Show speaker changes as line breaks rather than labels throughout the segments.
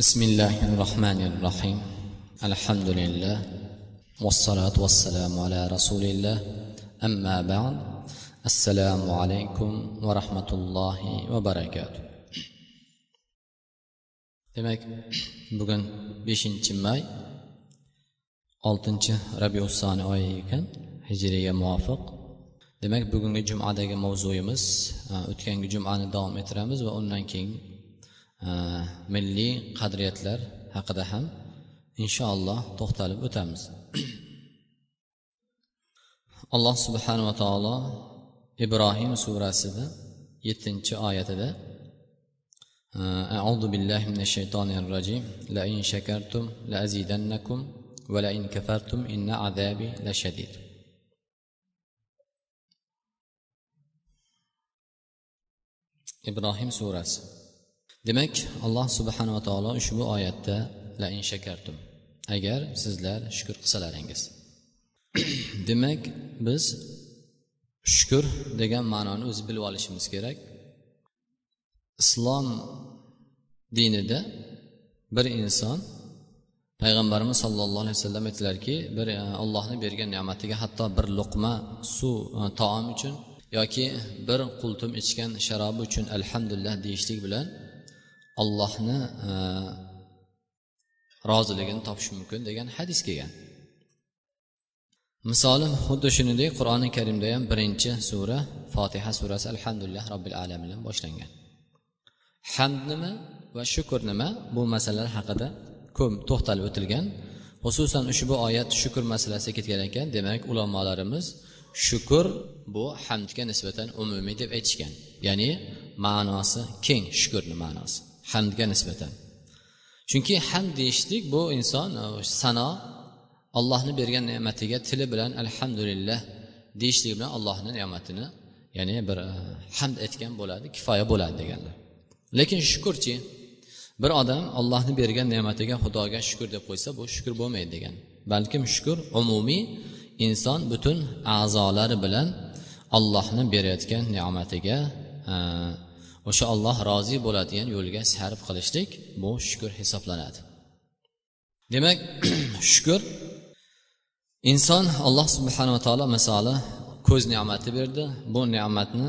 بسم الله الرحمن الرحيم الحمد لله والصلاة والسلام على رسول الله أما بعد السلام عليكم ورحمة الله وبركاته demak bugun beshinchi may oltinchi rabiusani oyi ekan hijriyaga muvofiq demak bugungi jumadagi mavzuyimiz o'tgangi jumani davom ettiramiz va undan keyin milliy qadriyatlar haqida ham inshaalloh to'xtalib o'tamiz alloh subhanava taolo ibrohim surasida yettinchi oyatida أعوذ بالله من الشيطان الرجيم لئن شكرتم لأزيدنكم ولئن كفرتم إن عذابي لشديد ibrohim surasi Demak alloh subhanava taolo ushbu oyatda la in shakartum. Agar sizlar shukur qilsalaringiz. Demak biz shukur degan ma'noni o'zi bilib olishimiz kerak. Islom dinida bir inson payg'ambarimiz sollallohu alayhi vasallam aytdilarki bir e, allohni bergan ne'matiga hatto bir luqma suv e, taom uchun yoki bir qultum ichgan sharobi uchun alhamdulillah deyishlik bilan allohni e, roziligini topish mumkin degan hadis kelgan. Misoli xuddi shuningdek qur'oni karimda ham birinchi sura fotiha surasi alhamdulillah robbil alamin boshlangan. Hamd nima va shukur nima? Bu masalalar haqida ko'p to'xtalib o'tilgan. Xususan ushbu oyat shukur masalasiga ketgan ekan demak ulamolarimiz shukur bu hamdga nisbatan umumiy deb aytishgan. Ya'ni ma'nosi keng shukurni ma'nosi. Hamdga nisbatan. Chunki hamd deyishlik bu inson e, sano allohni bergan ne'matiga tili bilan alhamdulillah deyishlik bilan allohni ne'matini ya'ni bir e, hamd aytgan bo'ladi kifoya bo'ladi deganlar. Lekin shukurchi bir odam allohni bergan ne'matiga xudoga shukur deb qo'ysa bu shukur bo'lmaydi degan. Balkim shukur umumiy inson butun a'zolari bilan allohni berayotgan ne'matiga e, o'sha olloh rozi bo'ladigan yo'lga sarf qilishlik bu shukur hisoblanadi. Demak shukur inson alloh subhanava taolo misoli ko'z ne'mati berdi. Bu ne'matni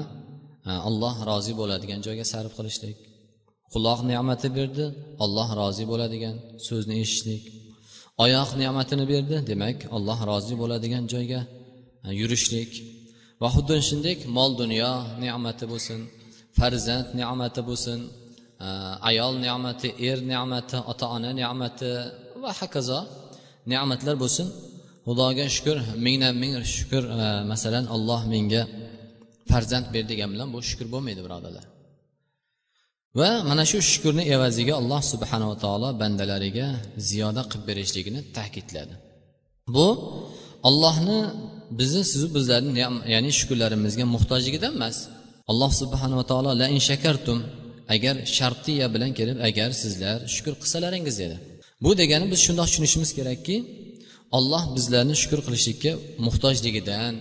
e, alloh rozi bo'ladigan joyga sarf qilishlik quloq ne'mati berdi alloh rozi bo'ladigan so'zni eshitishlik oyoq ne'matini berdi demak alloh rozi bo'ladigan joyga e, yurishlik. Va xuddi shunday mol dunyo ne'mati bo'lsin farzand ne'mati bo'lsin e, ayol ne'mati er ne'mati ota ona ne'mati va hokazo ne'matlar bo'lsin. Xudoga shukur mingdan ming shukur e, masalan olloh menga farzand berdi degan bilan bu shukur bo'lmaydi birodarlar. Va mana shu shukurni evaziga alloh subhanava taolo bandalariga ziyoda qilib berishligini ta'kidladi. Bu ollohni bizni sizu bizlarni ya'ni shukurlarimizga muhtojligidan emas alloh subhanava taolo la in shakartum agar shartiya bilan kelib agar sizlar shukur qilsalaringiz dedi. Bu degani biz shundoq tushunishimiz kerakki olloh bizlarni shukur qilishlikka muhtojligidan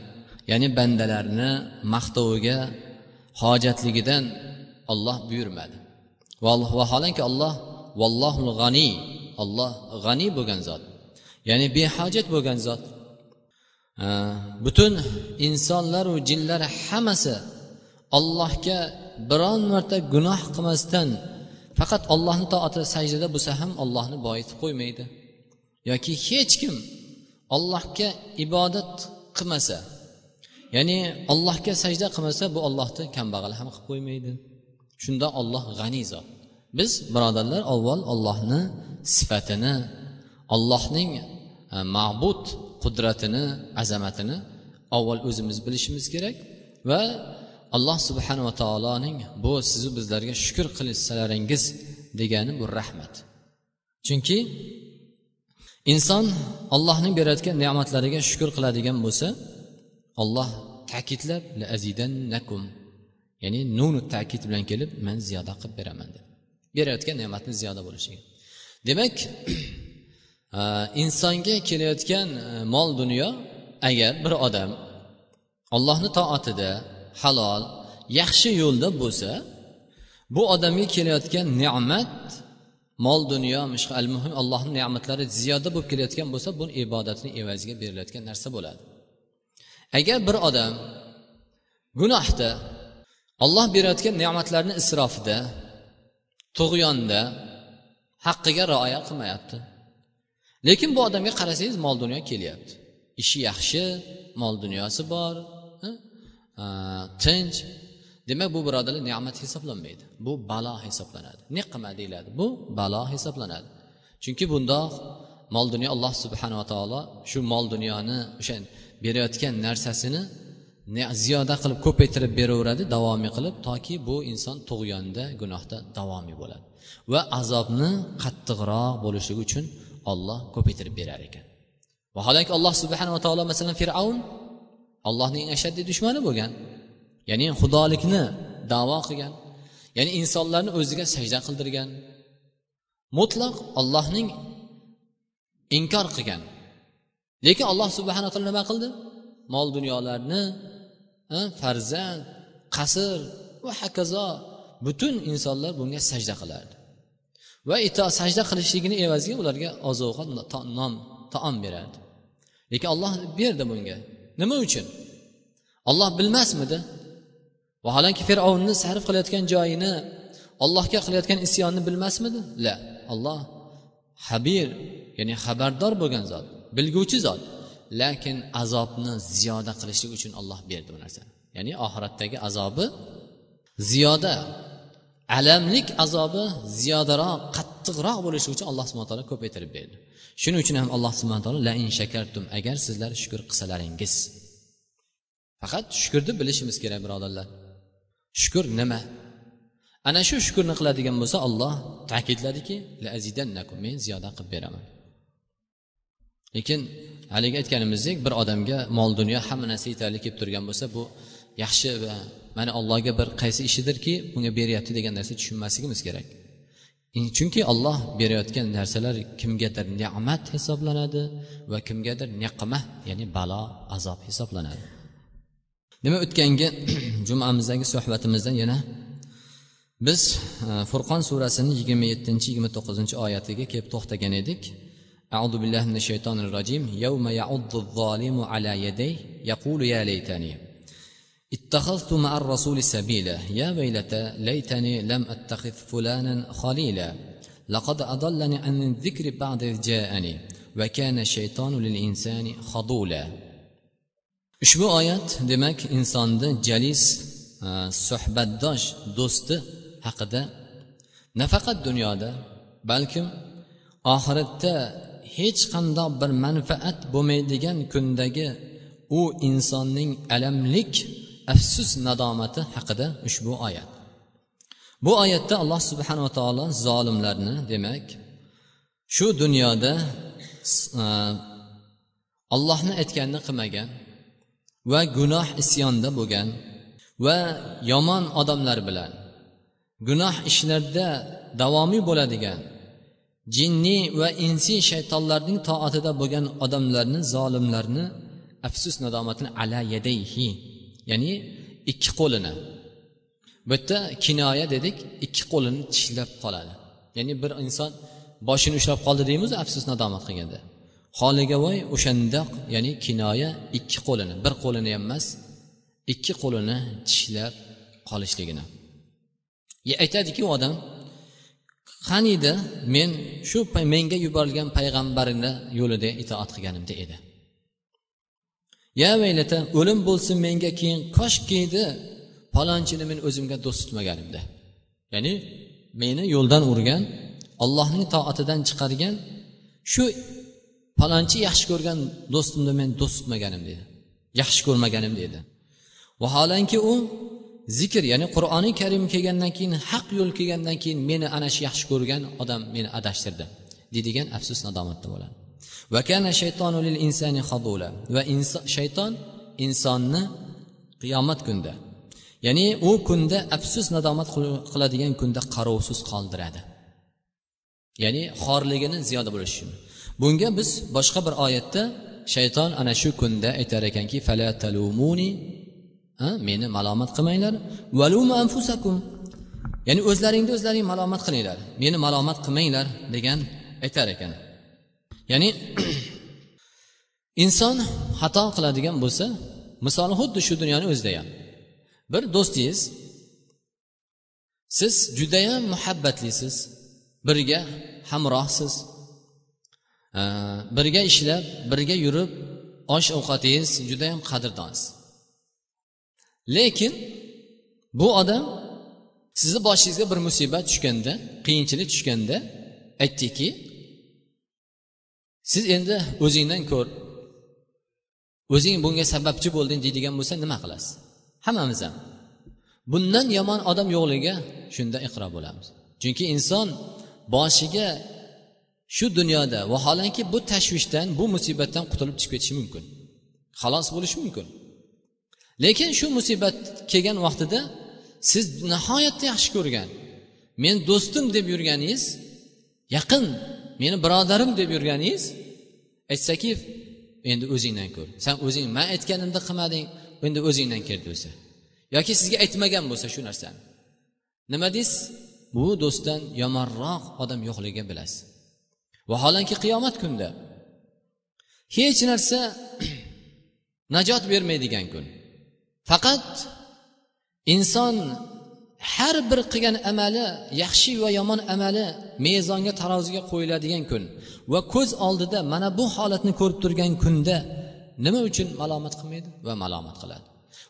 ya'ni bandalarni maqtoviga hojatligidan olloh buyurmadi. Vaholanki olloh vallohul g'aniy olloh g'aniy bo'lgan zot ya'ni behojat bo'lgan zot. Butun insonlaru jinlar hammasi ollohga biron marta gunoh qilmasdan faqat ollohni toati sajdada bo'lsa ham ollohni boyitib qo'ymaydi. Yoki hech kim ollohga ibodat qilmasa ya'ni ollohga sajda qilmasa bu ollohni kambag'al ham qilib qo'ymaydi. Shunda olloh g'aniy zot. Biz birodarlar avval ollohni sifatini ollohning e, ma'bud qudratini azamatini avval o'zimiz bilishimiz kerak va alloh subhanava taoloning bu sizu bizlarga shukur qilsalaringiz degani bu rahmat. Chunki inson ollohning berayotgan ne'matlariga shukur qiladigan bo'lsa olloh ta'kidlab azidannakum ya'ni nunu ta'kid bilan kelib man ziyoda qilib beraman deb. Berayotgan ne'matni ziyoda bo'lishiga. Demak e, insonga kelayotgan e, mol dunyo agar bir odam ollohni toatida halol yaxshi yo'lda bo'lsa bu odamga kelayotgan ne'mat mol dunyo al muhim allohni ne'matlari ziyoda bo'lib kelayotgan bo'lsa bu ibodatni evaziga berilayotgan narsa bo'ladi. Agar bir odam gunohda olloh berayotgan ne'matlarni isrofida tug'yonda haqqiga rioya qilmayapti. Lekin bu odamga qarasangiz mol dunyo kelyapti. Ishi yaxshi mol dunyosi bor Э, tinch. Demak bu birodarlar ne'mat hisoblanmaydi. Bu balo hisoblanadi. Niqma deyiladi? Bu balo hisoblanadi. Chunki bundoq mol dunyo alloh subhanava taolo shu mol dunyoni o'sha berayotgan narsasini ziyoda qilib ko'paytirib beraveradi davomiy qilib toki bu inson tug'yonda gunohda davomiy bo'ladi. Va azobni qattiqroq bo'lishligi uchun olloh ko'paytirib berar ekan. Vaholanki alloh subhanava taolo masalan fir'avn allohning eng ashaddiy dushmani bo'lgan. Ya'ni xudolikni davo qilgan. Ya'ni insonlarni o'ziga sajda qildirgan. Mutlaq ollohning inkor qilgan. Lekin alloh subhana taolo nima qildi? Mol dunyolarni farzand qasr va hokazo butun insonlar bunga sajda qilardi. Va ito sajda qilishligini evaziga ularga oziq ovqat non taom berardi. Lekin olloh berdi bunga. Nima uchun? Olloh bilmasmidi? Vaholanki fir'avnni sarf qilayotgan joyini allohga qilayotgan isyonni bilmasmidi? La. Olloh habir ya'ni xabardor bo'lgan zot bilguvchi zot. Lekin azobni ziyoda qilishlik uchun olloh berdi bu narsani. Ya'ni oxiratdagi azobi ziyoda alamlik azobi ziyodaroq qattiqroq bo'lishi uchun alloh subhana taolo ko'paytirib berdi. Shuning uchun ham alloh subhana taolo la in shakartum agar sizlar shukur qilsalaringiz. Faqat shukurni bilishimiz kerak birodarlar. Shukur nima? Ana shu shukurni qiladigan bo'lsa olloh ta'kidladiki men ziyoda qilib beraman. Lekin haligi aytganimizdek bir odamga mol dunyo hamma narsa yetarli kelib turgan bo'lsa bu yaxshi va mana allohga bir qaysi ishidirki bunga beryapti degan narsa tushunmasligimiz kerak. chunki olloh berayotgan narsalar kimgadir ne'mat hisoblanadi va kimgadir neqma ya'ni balo azob hisoblanadi nima o'tgangi jumamizdagi suhbatimizda yana biz e, furqon surasini yigirma yettinchi yigirma to'qqizinchi oyatiga kelib to'xtagan edik أعوذ بالله من الشيطان الرجيم يوم يعض الظالم على يديه يقول يا ليتني اتخذت مع الرسول سبيلا يا ويلتى ليتني لم أتخذ فلانا خليلا لقد أضلني عن الذكر بعد إذ جاءني وكان الشيطان للإنسان خضولا ushbu oyat demak insonni jalis e, suhbatdosh do'sti haqida nafaqat dunyoda balkim oxiratda hech qandoq bir manfaat bo'lmaydigan kundagi u insonning alamlik afsus nadomati haqida ushbu oyat. Bu oyatda alloh subhanava taolo zolimlarni demak shu dunyoda e, ollohni aytganini qilmagan va gunoh isyonda bo'lgan va yomon odamlar bilan gunoh ishlarda davomiy bo'ladigan jinniy va insiy shaytonlarning toatida bo'lgan odamlarni zolimlarni afsus nadomatini ala yadayhi ya'ni ikki qo'lini. Bu yerda kinoya dedik ikki qo'lini tishlab qoladi. Ya'ni bir inson boshini ushlab qoldi deymiz afsus nadomat qilganda. Holiga voy o'shandoq ya'ni kinoya ikki qo'lini bir qo'lini ham emas ikki qo'lini tishlab qolishligini. Aytadiki u odam qaniydi men shu menga yuborilgan payg'ambarini yo'lida itoat qilganimda edi. Ya vaylata o'lim bo'lsin menga keyin koshkiydi palonchini men o'zimga do'st tutmaganimda ya'ni meni yo'ldan urgan allohning toatidan chiqargan shu palonchi yaxshi ko'rgan do'stimni men do'st tutmaganim dedi. Yaxshi ko'rmaganim dedi. Vaholanki u zikr ya'ni qur'oni karim kelgandan keyin haq yo'l kelgandan keyin meni ana shu yaxshi ko'rgan odam meni adashtirdi deydigan afsus nadomatda bo'ladi. Va kana shaytonu lil insani va shayton insonni qiyomat kunida ya'ni u kunda afsus nadomat qiladigan kunda qarovsiz qoldiradi. Ya'ni xorligini ziyoda bo'lishi uchun. Bunga biz boshqa bir oyatda shayton ana shu kunda aytar ekanki fala talumuni meni malomat qilmanglar valuma anfusakum ya'ni o'zlaringni o'zlaring malomat qilinglar. Meni malomat qilmanglar degan aytar ekan. Ya'ni inson xato qiladigan bo'lsa misoli xuddi shu dunyoni o'zida ham bir do'stingiz siz judayam muhabbatlisiz birga hamrohsiz e, birga ishlab birga yurib osh ovqatingiz judayam qadrdonsiz. Lekin bu odam sizni boshingizga bir musibat tushganda qiyinchilik tushganda aytdiki siz endi o'zingdan ko'r. O'zing bunga sababchi bo'lding deydigan bo'lsa nima qilasiz? Hammamiz ham. Bundan yomon odam yo'qligiga shunda iqro bo'lamiz. Chunki inson boshiga shu dunyoda vaholanki bu tashvishdan bu musibatdan qutulib chiqib ketishi mumkin. Xalos bo'lishi mumkin. Lekin shu musibat kelgan vaqtida siz nihoyatda yaxshi ko'rgan men do'stim deb yurganingiz yaqin meni birodarim deb yurganingiz? Aytsaki endi o'zingdan ko'r. San o'zing man aytganimni qilmading endi o'zingdan kel desa. Yoki sizga aytmagan bo'lsa shu narsani. Nima deysiz? Bu do'stdan yomonroq odam yo'qligini bilasiz. Vaholanki qiyomat kunida hech narsa najot bermaydigan kun. Faqat inson har bir qilgan amali yaxshi va yomon amali mezonga taroziga qo'yiladigan kun va ko'z oldida mana bu holatni ko'rib turgan kunda nima uchun malomat qilmaydi? Va malomat qiladi.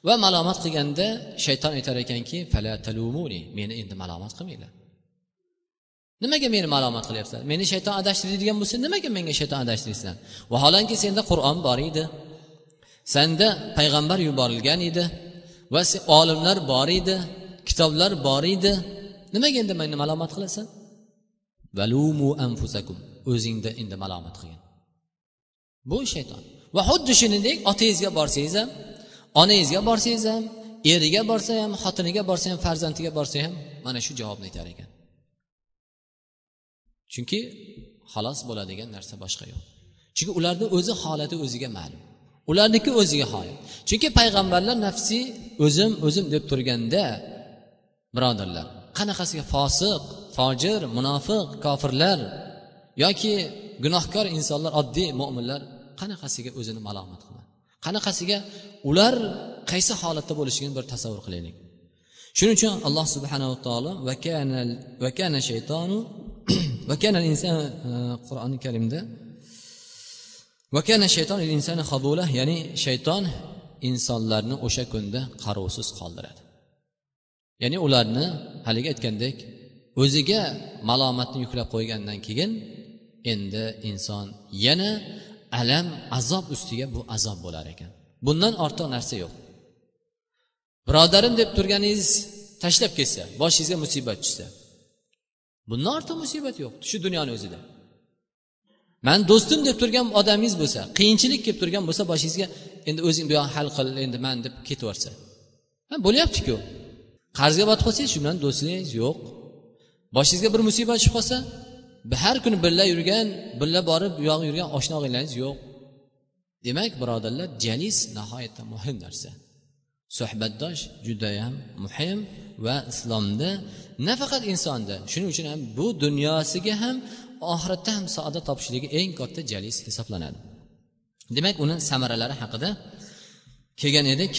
Va malomat qilganda shayton aytar ekanki meni endi malomat qilmanglar. Nimaga meni malomat qilyapsizlar? Meni shayton adashtiradigan bo'lsa nimaga menga shayton adashtiryapsizlar vaholanki senda qur'on bor edi. Sanda payg'ambar yuborilgan edi va olimlar bor edi. Kitoblar bor edi. Nimaga endi meni malomat qilasan? Valumu anfusakum. O'zingda endi malomat qilgin. Bu shayton. Va xuddi shuningdek otangizga borsangiz ham onangizga borsangiz ham eriga borsa ham xotiniga borsa ham farzandiga borsa ham mana shu javobni aytar ekan. Chunki xalos bo'ladigan narsa boshqa yo'q. Chunki ularni o'zi holati o'ziga ma'lum. Ularniki o'ziga holat chunki payg'ambarlar nafsiy o'zim o'zim deb turganda birodarlar qanaqasiga fosiq fojir munofiq kofirlar yoki gunohkor insonlar oddiy mo'minlar qanaqasiga o'zini malomat qiladi? Qanaqasiga ular qaysi holatda bo'lishligini bir tasavvur qilaylik. Shuning uchun alloh subhanava taolo va kana shaytonu va kana inson e, qur'oni karimda va kana shayton insani xabula ya'ni shayton insonlarni o'sha kunda qarovsiz qoldiradi. Ya'ni ularni haligi aytgandek o'ziga malomatni yuklab qo'ygandan keyin endi inson yana alam azob ustiga bu azob bo'lar ekan. Bundan ortiq narsa yo'q. Birodarim deb turganingiz tashlab ketsa boshingizga musibat tushsa bundan ortiq musibat yo'q shu dunyoni o'zida. Man do'stim deb turgan odamingiz bo'lsa qiyinchilik kelib turgan bo'lsa boshingizga endi o'zing bu yoqni hal qil endi man deb ketaversa. Bo'lyaptiku. Qarzga botib qolsangiz shu bilan do'stligingiz yo'q. Boshingizga bir musibat tushib qolsa har kuni birga yurgan birga borib bu yog'i yurgan oshna og'aylaringiz yo'q. Demak birodarlar jalis nihoyatda muhim narsa. Suhbatdosh judayam muhim va islomda nafaqat insonda shuning uchun ham bu dunyosiga ham oxiratda ham saodat topishligi eng katta jalis hisoblanadi. Demak uni samaralari haqida kelgan edik.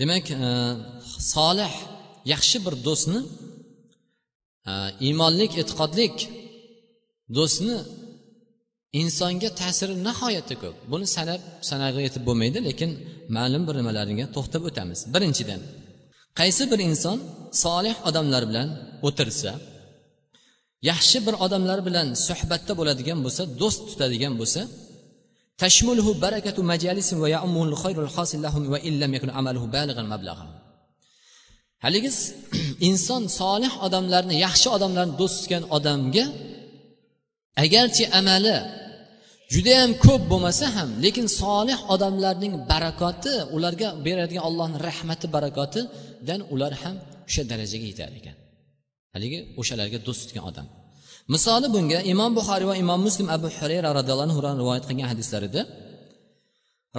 Demak e, solih yaxshi bir do'stni iymonlik e'tiqodlik do'stni insonga ta'siri nihoyatda ko'p. Buni sanab sanag'i yetib bo'lmaydi lekin ma'lum bir nimalarga to'xtab o'tamiz. Birinchidan qaysi bir inson solih odamlar bilan o'tirsa yaxshi bir odamlar bilan suhbatda bo'ladigan bo'lsa do'st tutadigan bo'lsa tashmulhu barakatu majalisin va ya'muhul khayrul hasil lahum va illam yakun amaluhu balighan mablagha haligi inson solih odamlarni yaxshi odamlarni do'st tutgan odamga agarchi amali judayam ko'p bo'lmasa ham lekin solih odamlarning barakoti ularga beradigan allohni rahmati barakotidan ular ham o'sha darajaga yetar ekan. Haligi o'shalarga do'st tutgan odam. Misoli bunga imom buxoriy va imom muslim abu hurayra roziyallohu anhudan rivoyat qilgan hadislarida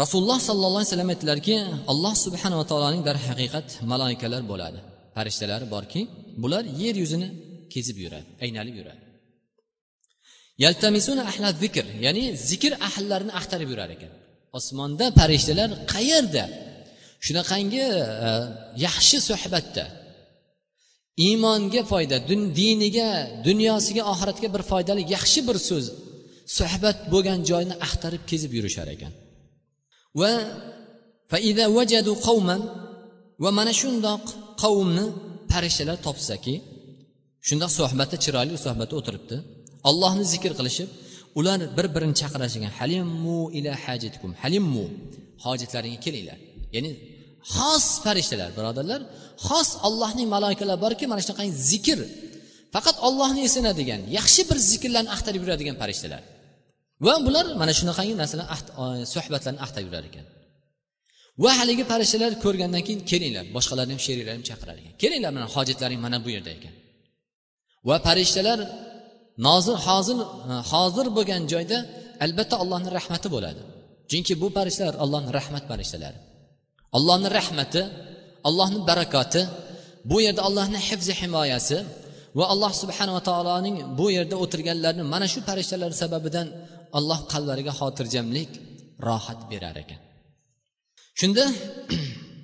rasululloh sollallohu alayhi vasallam aytdilarki alloh subhanava taoloning darhaqiqat maloikalar bo'ladi. Farishtalari borki bular yer yuzini kezib yuradi aynalib yuradi. Yaltamisuna ahla zikr ya'ni zikr ahllarini axtarib yurar ekan. Osmonda farishtalar qayerda? Shunaqangi e, yaxshi suhbatda. Iymonga foyda diniga dunyosiga oxiratga bir foydali yaxshi bir so'z suhbat bo'lgan joyni axtarib kezib yurishar ekan. Va faida vajadu qavman va mana shundoq qavmni farishtalar topsaki shundoq suhbatda chiroyli suhbatda o'tiribdi. Allohni zikr qilishib ular bir birini chaqirishgan halimmu ila hajatikum halimmu hojatlaringga kelinglar. Ya'ni xos farishtalar birodarlar xos allohning maloikalari borki mana shunaqangi zikr faqat ollohni esinadigan yaxshi bir zikrlarni axtarib yuradigan farishtalar. Va bular mana shunaqangi narsalar suhbatlarni axtab yurar ekan. Va haligi farishtalar ko'rgandan keyin kelinglar boshqalarni ham sheriklarni ham chaqirar ekan. Kelinglar mana hojatlaring mana bu yerda ekan. Va farishtalar nozir hozir e, hozir bo'lgan joyda albatta allohni rahmati bo'ladi. Chunki bu farishtalar allohni rahmat farishtalari allohni rahmati allohni barakoti bu yerda allohni hifzi himoyasi va alloh subhanava taoloning bu yerda o'tirganlarni mana shu farishtalar sababidan alloh qalblariga xotirjamlik rohat berar ekan. Shunda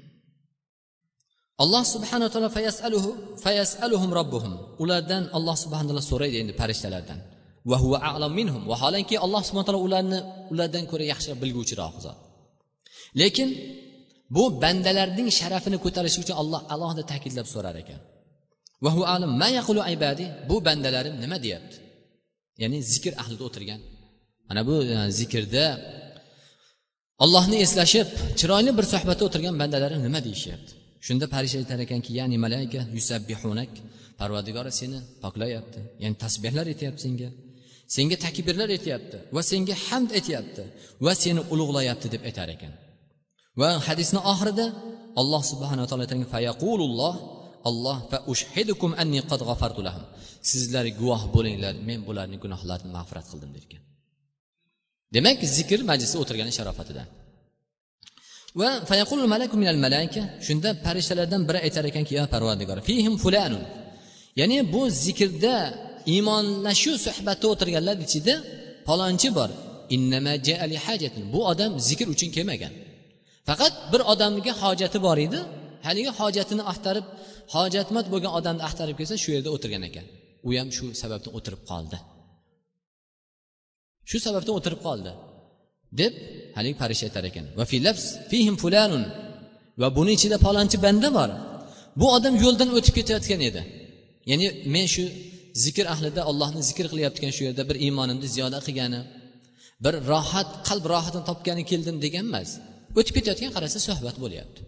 alloh subhanaa taolo fayasaluhu fayasaluhum robbuhum ulardan alloh subhana taolo so'raydi endi farishtalardan. Va huva alam minhum. Vaholanki alloh subhana taolo ularni ulardan ko'ra yaxshiroq bilguvchiroq zot. Lekin bu bandalarning sharafini ko'tarish uchun alloh alohida ta'kidlab so'rar ekan. Va alam ma yaqulu ibadi. Bu bandalarim nima deyapti? Ya'ni zikr ahlida o'tirgan mana bu e, zikrda ollohni eslashib chiroyli bir suhbatda o'tirgan bandalari nima deyishyapti? Shunda farishta aytar ekanki ya'ni malayka yusabbihunak parvardigori seni poklayapti ya'ni tasbehlar aytyapti senga. Senga takbirlar aytyapti va senga hamd aytyapti va seni ulug'layapti deb aytar ekan. Va hadisni oxirida alloh subhanaa taolo aytgan fayaqululloh alloh fa ushhidukum anni qad g'afartu lahum. Sizlar guvoh bo'linglar men bularni gunohlarini mag'firat qildim derkan. Demak zikr majlisda o'tirgani sharofatidan. Va fayaqul malaku minal malaika shunda farishtalardan biri aytar ekanki ya parvardigor fihim fulanun. Ya'ni bu zikrda iymonlashuv suhbatda o'tirganlar ichida palonchi bor. Bu odam zikr uchun kelmagan. Faqat bir odamga hojati bor edi haligi hojatini axtarib hojatmand bo'lgan odamni axtarib kelsa shu yerda o'tirgan ekan. U ham shu sababdan o'tirib qoldi. Shu sababdan o'tirib qoldi. Deb haligi farishta aytar ekan va fihim fulanun. Va buni ichida palonchi banda bor. Bu odam yo'ldan o'tib ketayotgan edi. Ya'ni men shu zikr ahlida ollohni zikr qilayotgan shu yerda bir iymonimni ziyoda qilgani bir rohat qalb rohatini topgani keldim degan emas. O'tib ketayotgan qarasa suhbat bo'lyapti.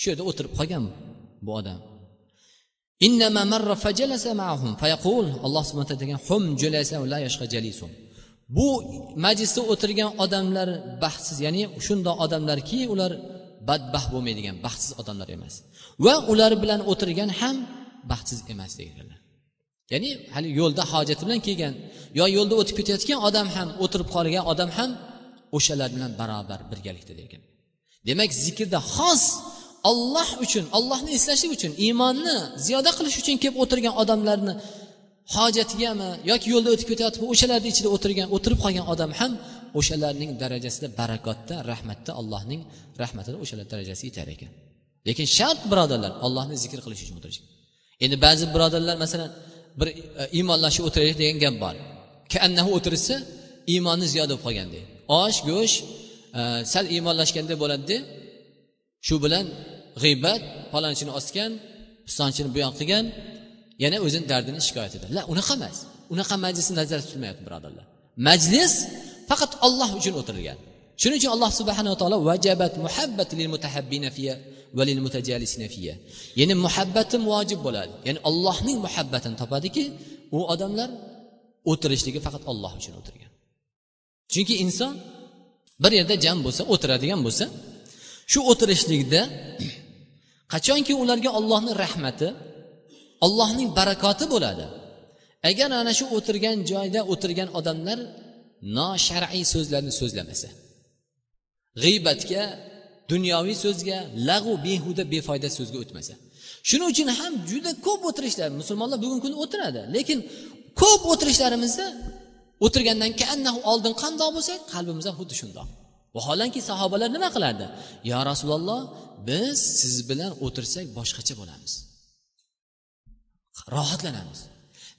Shu yerda o'tirib qolgan bu odam. Alloh subhana degan bu majlisda o'tirgan odamlar baxtsiz ya'ni shundoq odamlarki ular badbaxt bo'lmaydigan baxtsiz odamlar emas. Va ular bilan o'tirgan ham baxtsiz emas deganlar ya'ni hali yo'lda hojati bilan kelgan yo yo'lda o'tib ketayotgan odam ham o'tirib qolgan odam ham o'shalar bilan barobar birgalikda degan demak zikrda xos olloh uchun ollohni eslashlik uchun iymonni ziyoda qilish uchun kelib o'tirgan odamlarni hojatigami yoki yo'lda o'tib ketayotib o'shalarni ichida o'tirgan o'tirib qolgan odam ham o'shalarning darajasida barakotda rahmatda allohning rahmatida o'shalar darajasi yetar ekan. Lekin shart birodarlar ollohni zikr qilish uchun o'tirish endi ba'zi birodarlar masalan bir e, iymonlashib o'tiraylik degan gap bor. Kaannahu o'tirishsa iymoni ziyoda bo'lib qolgandek osh go'sht e, sal iymonlashganda bo'ladida shu bilan g'iybat palonchini osgan pistonchini bu yoq qilgan yana o'zini dardini shikoyat etadi. La unaqa emas. Unaqa majlisni nazarda tutilmayapti birodarlar. Majlis faqat olloh uchun o'tirilgan. Shuning uchun alloh subhanava taolo vajabat muhabbat lil mutahabbina fiya va lil mutajalisina fiya. Ya'ni muhabbatim vojib bo'ladi. Ya'ni allohning muhabbatini topadiki u odamlar o'tirishligi faqat olloh uchun o'tirgan. Chunki inson bir yerda jam bo'lsa o'tiradigan bo'lsa shu o'tirishlikda qachonki ularga ollohni rahmati ollohning barakoti bo'ladi. Agar ana shu o'tirgan joyda o'tirgan odamlar noshar'iy so'zlarni so'zlamasa g'iybatga dunyoviy so'zga lag'u behuda befoyda so'zga o'tmasa shuning uchun ham juda ko'p o'tirishlar musulmonlar bugungi kunda o'tiradi. Lekin ko'p o'tirishlarimizda o'tirgandan keyin oldin qandoq bo'lsak qalbimiz ham xuddi shundoq. Vaholanki sahobalar nima qilardi? Yo rasululloh biz siz bilan o'tirsak boshqacha bo'lamiz. Rohatlanamiz.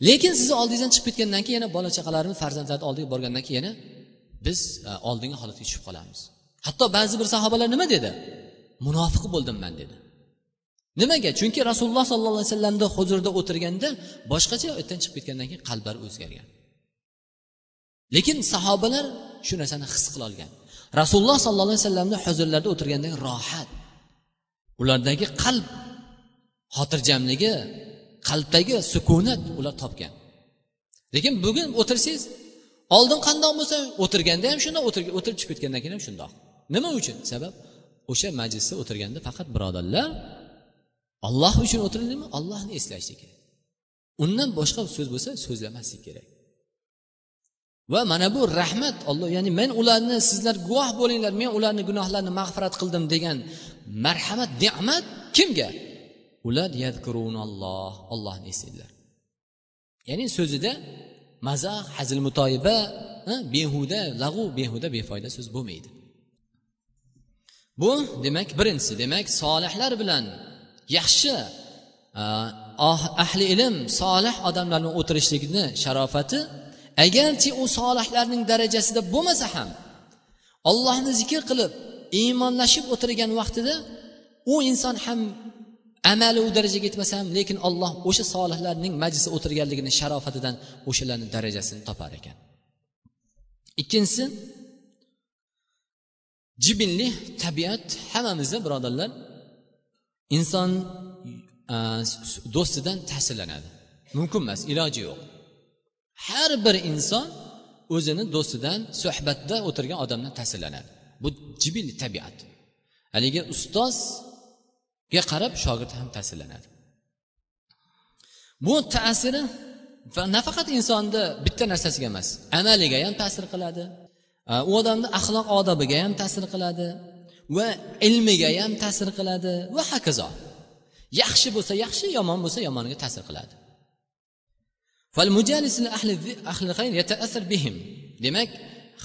Lekin sizni oldingizdan chiqib ketgandan keyin yana bola chaqalarimiz farzandlarni oldiga borgandan keyin yana biz e, oldingi holatga tushib qolamiz. Hatto ba'zi bir sahobalar nima dedi? Munofiq bo'ldim man dedi. Nimaga? Chunki rasululloh sollallohu alayhi vasallamni huzurida o'tirganda boshqacha ertadan chiqib ketgandan keyin qalblari o'zgargan. Lekin sahobalar shu narsani his qilolgan rasululloh sollallohu alayhi vasallamni huzurlarida o'tirgandagi rohat ulardagi qalb xotirjamligi qalbdagi sukunat ular topgan. Lekin bugun o'tirsangiz oldin qandoq bo'lsa o'tirganda ham shundoq o'tirib chiqib ketgandan keyin ham shundoq. Nima uchun? Sabab o'sha majlisda o'tirganda faqat birodarlar olloh uchun o'tirildimi ollohni eslashlik kerak. Undan boshqa so'z bo'lsa so'zlamaslik kerak. Va mana bu rahmat olloh ya'ni men ularni sizlar guvoh bo'linglar men ularni gunohlarini mag'firat qildim degan marhamat ne'mat kimga? Ular yadkurunalloh ollohni eslaydilar ya'ni so'zida mazah hazil mutoyiba behuda lag'u behuda befoyda so'z bo'lmaydi. Bu demak birinchisi demak solihlar bilan yaxshi ah, ahli ilm solih odamlar bilan o'tirishlikni sharofati agarchi u solihlarning darajasida bo'lmasa ham ollohni zikr qilib iymonlashib o'tirgan vaqtida u inson ham amali u darajaga yetmasa ham lekin olloh o'sha solihlarning majlisida o'tirganligini sharofatidan o'shalarni darajasini topar ekan. Ikkinchisi jibinli tabiat. Hammamizda birodarlar inson do'stidan ta'sirlanadi. Mumkin emas iloji yo'q. Har bir inson o'zini do'stidan suhbatda o'tirgan odamdan ta'sirlanadi. Bu jibil tabiat. Haligi ga qarab shogird ham ta'sirlanadi. Bu ta'siri nafaqat insonni bitta narsasiga emas amaliga ham ta'sir qiladi u odamni axloq odobiga ham ta'sir qiladi va ilmiga ham ta'sir qiladi va hokazo. Yaxshi bo'lsa yaxshi yomon bo'lsa yomoniga ta'sir qiladi. Demak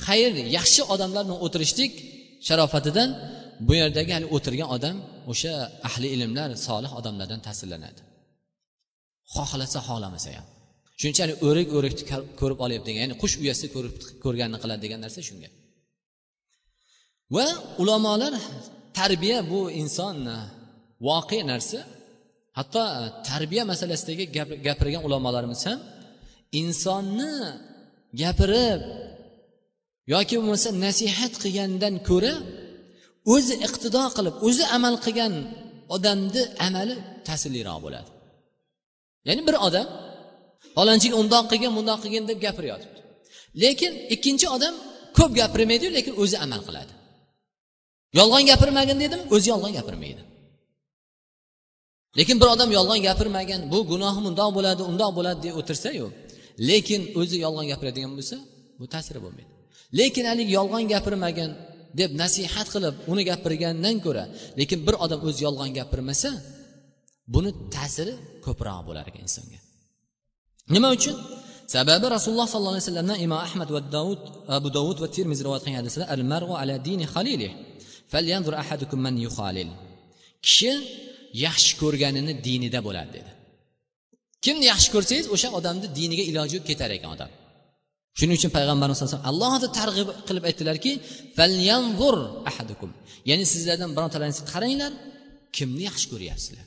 xayr yaxshi odamlar bilan o'tirishlik sharofatidan bu yerdagi hali o'tirgan odam o'sha ahli ilmlar solih odamlardan ta'sirlanadi. Xohlasa xohlamasa ham. Shunchalik o'rik o'rikni ko'rib olyapti degan ya'ni qush uyasi ko'rib ko'rganini qiladi degan narsa shunga. Va ulamolar tarbiya bu inson e, voqe narsa hatto e, tarbiya masalasidagi gapirgan ulamolarimiz ham insonni gapirib yoki bo'lmasa nasihat qilgandan ko'ra o'zi iqtido qilib o'zi amal qilgan odamni amali ta'sirliroq bo'ladi. Ya'ni bir odam falonchiga undoq qilgin bundoq qilgin deb gapiryotibdi. Lekin ikkinchi odam ko'p gapirmaydi lekin o'zi amal qiladi. Yolg'on gapirmagin dedim o'zi yolg'on gapirmaydi. Lekin bir odam yolg'on gapirmagan bu gunohi bundoq bo'ladi undoq bo'ladi deb o'tirsayu lekin o'zi yolg'on gapiradigan bo'lsa bu ta'siri bo'lmaydi. Lekin haligi yolg'on gapirmagan deb nasihat qilib uni gapirgandan ko'ra lekin bir odam o'zi yolg'on gapirmasa buni ta'siri ko'proq bo'lar ekan insonga. Nima uchun? Sababi rasululloh sollallohu alayhi vasallamdan imom ahmad va davud abu davud va termiz rivoyat qilgan hadisda al maru ala dini halili falyanzur ahadukum man yuhalil kishi yaxshi ko'rganini dinida bo'ladi dedi. Kimni yaxshi ko'rsangiz o'sha odamni diniga iloji yo'q ketar ekan odam. Shuning uchun payg'ambarimiz sallallohu alayhi vasallam alohida targ'ib qilib aytdilarki falyanzur ahadukum ya'ni sizlardan birontalaringiz qaranglar kimni yaxshi ko'ryapsizlar?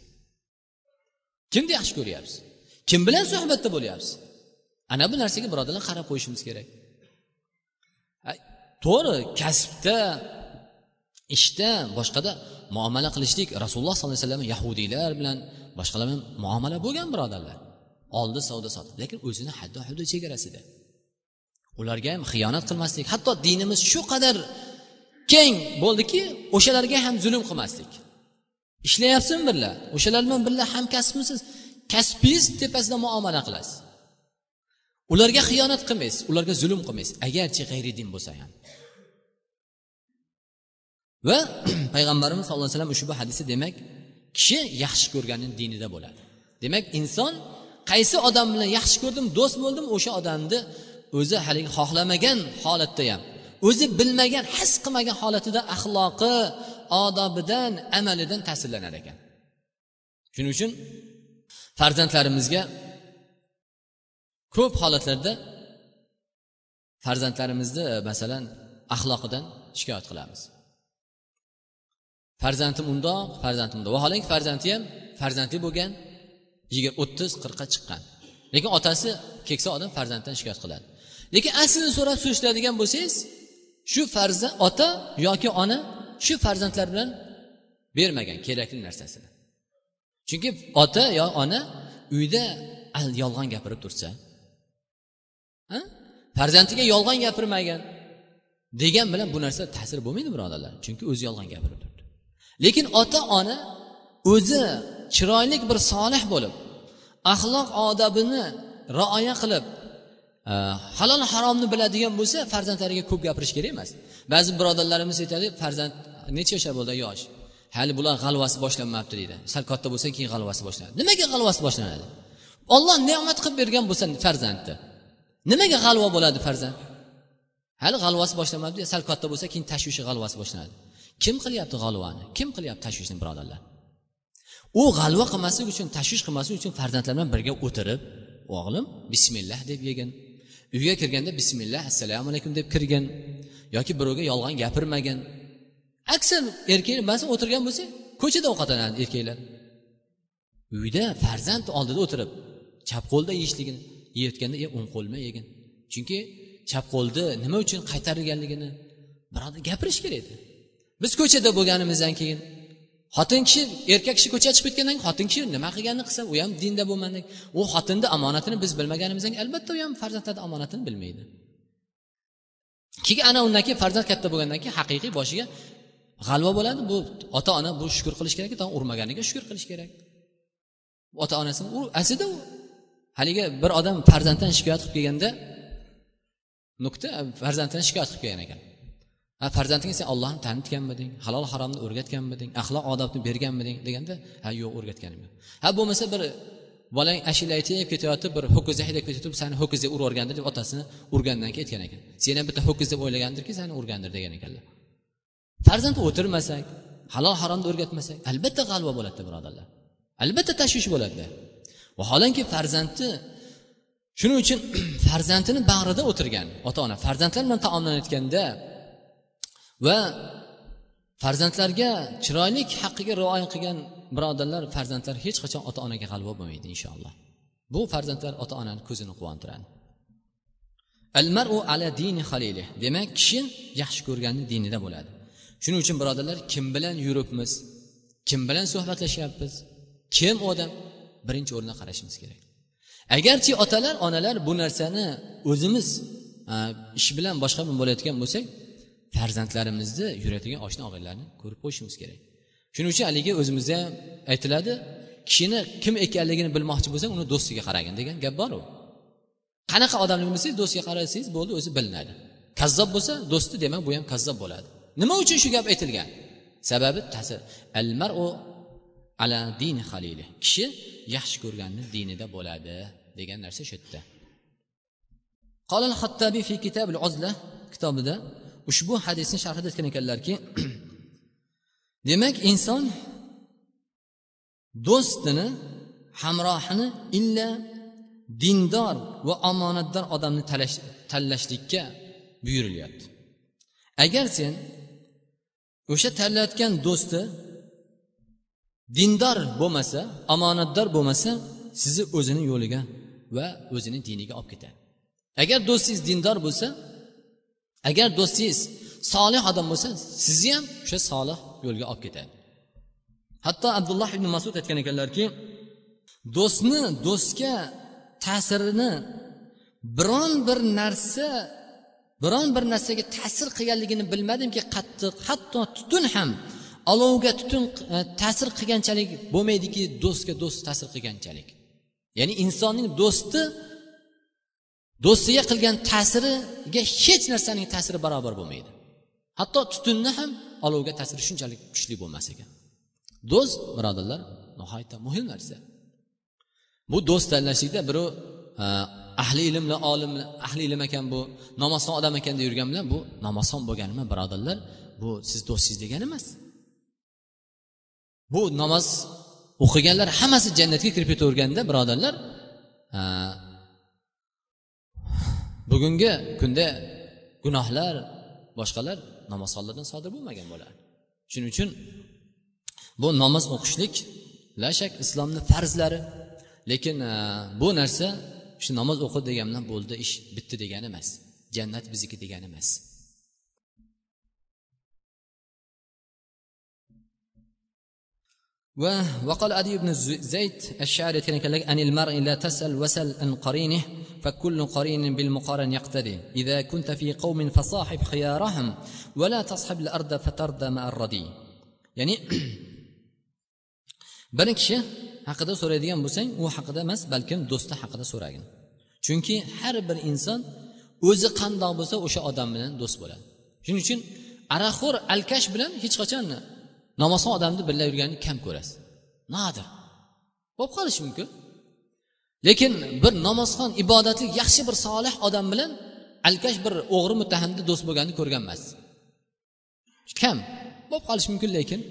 Kimni yaxshi ko'ryapsiz? Kim bilan suhbatda bo'lyapsiz? Ana bu narsaga birodarlar qarab qo'yishimiz kerak. To'g'ri kasbda ishda boshqada muomala qilishlik rasululloh sollallohu alayhi vasallam yahudiylar bilan boshqalar bilan muomala bo'lgan birodarlar. Oldi savdo sotti lekin o'zini haddi hudud chegarasida. Ularga ham xiyonat qilmaslik hatto dinimiz shu qadar keng bo'ldiki o'shalarga ham zulm qilmaslik. Ishlayapsizmi birga o'shalar bilan birga hamkasbmisiz kasbingiz tepasida muomala qilasiz. Ularga xiyonat qilmaysiz ularga zulm qilmaysiz agarchi g'ayri din bo'lsa ham. Va payg'ambarimiz sallallohu alayhi vasallam ushbu hadisda demak kishi yaxshi ko'rganni dinida bo'ladi. Demak inson qaysi odam bilan yaxshi ko'rdim do'st bo'ldim o'sha odamni o'zi haligi xohlamagan holatda ham o'zi bilmagan his qilmagan holatida axloqi odobidan amalidan ta'sirlanar ekan. Shuning uchun farzandlarimizga ko'p holatlarda farzandlarimizni masalan axloqidan shikoyat qilamiz. Farzandim undoq farzandim undoq. Vaholanki farzandi ham farzandli bo'lgan yigirma o'ttiz qirqqa chiqqan. Lekin otasi keksa odam farzanddan shikoyat qiladi. Lekin aslini so'rab surishtiradigan bo'lsangiz shu farzand ota yoki ona shu farzandlar bilan bermagan kerakli narsasini. Chunki ota yo ona uyda yolg'on gapirib tursa farzandiga yolg'on gapirmagan degan bilan bu narsa ta'sir bo'lmaydi birodarlar chunki o'zi yolg'on gapirib turdi lekin ota ona o'zi chiroyli bir solih bo'lib axloq odobini rioya qilib Э, halol haromni biladigan bo'lsa farzandlariga ko'p gapirish kerak emas. Ba'zi birodarlarimiz aytadi farzand necha yoshda bo'ldi yosh? Hali bular g'alvasi boshlanmayapti deydi. Sal katta bo'lsa keyin g'alvasi boshlanadi. Nimaga g'alvasi boshlanadi? Olloh ne'mat qilib bergan bo'lsa farzandni nimaga g'alva bo'ladi farzand? Hali g'alvasi boshlanmabdi sal katta bo'lsa keyin tashvishi g'alvasi boshlanadi. Kim qilyapti g'alvani? Kim qilyapti tashvishni birodarlar? U g'alva qilmaslik uchun tashvish qilmaslik uchun farzandlar bilan birga o'tirib o'g'lim bismillah deb yegin. Uyga kirganda bismillah assalomu alaykum deb kirgin yoki birovga yolg'on gapirmagin. Aksar erkak masalan o'tirgan bo'lsa ko'chada ovqatlanadi erkaklar. Uyda farzand oldida o'tirib chap qo'lda yeyishligini yeyotganda e o'ng qo'l bilan yegin. Chunki chap qo'lni nima uchun qaytarilganligini birodar gapirish kerak edi. Biz ko'chada bo'lganimizdan keyin xotin kishi erkak kishi ko'chaga chiqib ketgandan keyin xotin kishi nima qilganini qilsa u ham dinda bo'lmadi u xotinni omonatini biz bilmaganimizdan keyin albatta u ham farzandlarni omonatini bilmaydi. Keyin ana undan keyin farzand katta bo'lgandan keyin haqiqiy boshiga g'alva bo'ladi. Bu ota ona bu shukur qilish kerak urmaganiga shukur qilish kerak. Ota onasini u aslida u haligi bir odam farzanddan shikoyat qilib kelganda nuqta farzanddan shikoyat qilib kelgan ekan. Ha farzandingga sen ollohni tanitganmiding halol haromni o'rgatganmiding axloq odobni berganmiding deganda ha yo'q o'rgatganim yo'q. Ha bo'lmasa bir bolang ashula aytib ketayotib bir ho'kiz haydab ketayotib sani ho'kiz deb urib yuborgandir deb otasini urgandan keyin aytgan ekan. Sen ham bitta ho'kiz deb o'ylagandirki sani urgandir degan ekanlar. Farzand o'tirmasak halol haromni o'rgatmasak albatta g'alva bo'ladida birodarlar. Albatta tashvish bo'ladida vaholanki farzandni shuning uchun farzandini bag'rida o'tirgan ota ona farzandlar bilan taomlanayotganda va farzandlarga chiroylik haqqiga rioya qilgan birodarlar farzandlar hech qachon ota onaga g'alva bo'lmaydi inshaalloh. Bu farzandlar ota onani ko'zini quvontiradi. Al maru ala dini halili demak kishi yaxshi ko'rganni dinida bo'ladi. Shuning uchun birodarlar kim bilan yuribmiz kim bilan suhbatlashyapmiz kim odam birinchi o'rinda qarashimiz kerak. Agarchi otalar onalar bu narsani o'zimiz ish bilan boshqa bilan bo'layotgan bo'lsak farzandlarimizni yuradigan oshna og'aylarni ko'rib qo'yishimiz kerak. Shuning uchun haligi o'zimizda ham aytiladi kishini kim ekanligini bilmoqchi bo'lsang uni do'stiga qaragin degan gap bor u qanaqa odamni bilmasangiz do'stiga qarasangiz bo'ldi o'zi bilinadi. Kazzob bo'lsa do'sti demak bu ham kazzob bo'ladi. Nima uchun shu gap aytilgan? Sababi ta'sir al maru ala din halili kishi yaxshi ko'rganni dinida bo'ladi degan narsa shu yerda. Qolil hattabiy fi kitabil uzla kitobida ushbu hadisni sharhida aytgan ekanlarki demak inson do'stini hamrohini illa dindor va omonatdor odamni tanlashlikka buyurilyapti. Agar sen o'sha tanlayotgan do'sti dindor bo'lmasa omonatdor bo'lmasa sizni o'zini yo'liga va o'zini diniga olib ketadi. Agar do'stingiz dindor bo'lsa agar do'stingiz solih odam bo'lsa sizni ham o'sha solih yo'lga olib ketadi. Hatto abdulloh ibn masud aytgan ekanlarki do'stni do'stga ta'sirini biron bir narsa biron bir narsaga ta'sir qilganligini bilmadimki qattiq hatto tutun ham olovga tutun e, ta'sir qilganchalik bo'lmaydiki do'stga do'st ta'sir qilganchalik. Ya'ni insonning do'sti do'stiga qilgan ta'siriga hech narsaning ta'siri barobar bo'lmaydi. Hatto tutunni ham olovga ta'siri shunchalik kuchli bo'lmas ekan. Do'st birodarlar nihoyatda muhim narsa. Bu do'st tanlashlikda birov e, ahli ilm bilan olim ahli ilm ekan bu namozxon odam ekan deb yurgan bilan bu namozxon bo'lganimi birodarlar? Bu siz do'stingiz degani emas. Bu namoz o'qiganlar hammasi jannatga kirib ketaverganda birodarlar e, bugungi kunda gunohlar boshqalar namozxonlardan sodir bo'lmagan bo'ladi shuning uchun bu namoz o'qishlik la shak islomni farzlari lekin e, bu narsa shu namoz o'qi degan bilan bo'ldi ish bitdi degani emas jannat bizniki degani emas. وقال أدي بن زيد الشاعر يتكلم عن المرء لا تسأل وسل عن قرينه فكل قرين بالمقارن يقتدي إذا كنت في قوم فصاحب خيارهم ولا تصحب الأرض فترضى مع الردي يعني bir kishi haqida so'raydigan bo'lsang u haqida emas balkim do'sti haqida so'ragin chunki har bir inson o'zi qandoq bo'lsa o'sha odam bilan do'st bo'ladi shuning uchun aroqxo'r alkash bilan hech qachon namozxon odamni birga yurganini kam ko'rasiz. Nodir bo'lib qolishi mumkin. Lekin bir namozxon ibodatli yaxshi bir solih odam bilan alkash bir o'g'ri muttahamni do'st bo'lganini ko'rgan emas kam. Bo'lib qolishi mumkin lekin.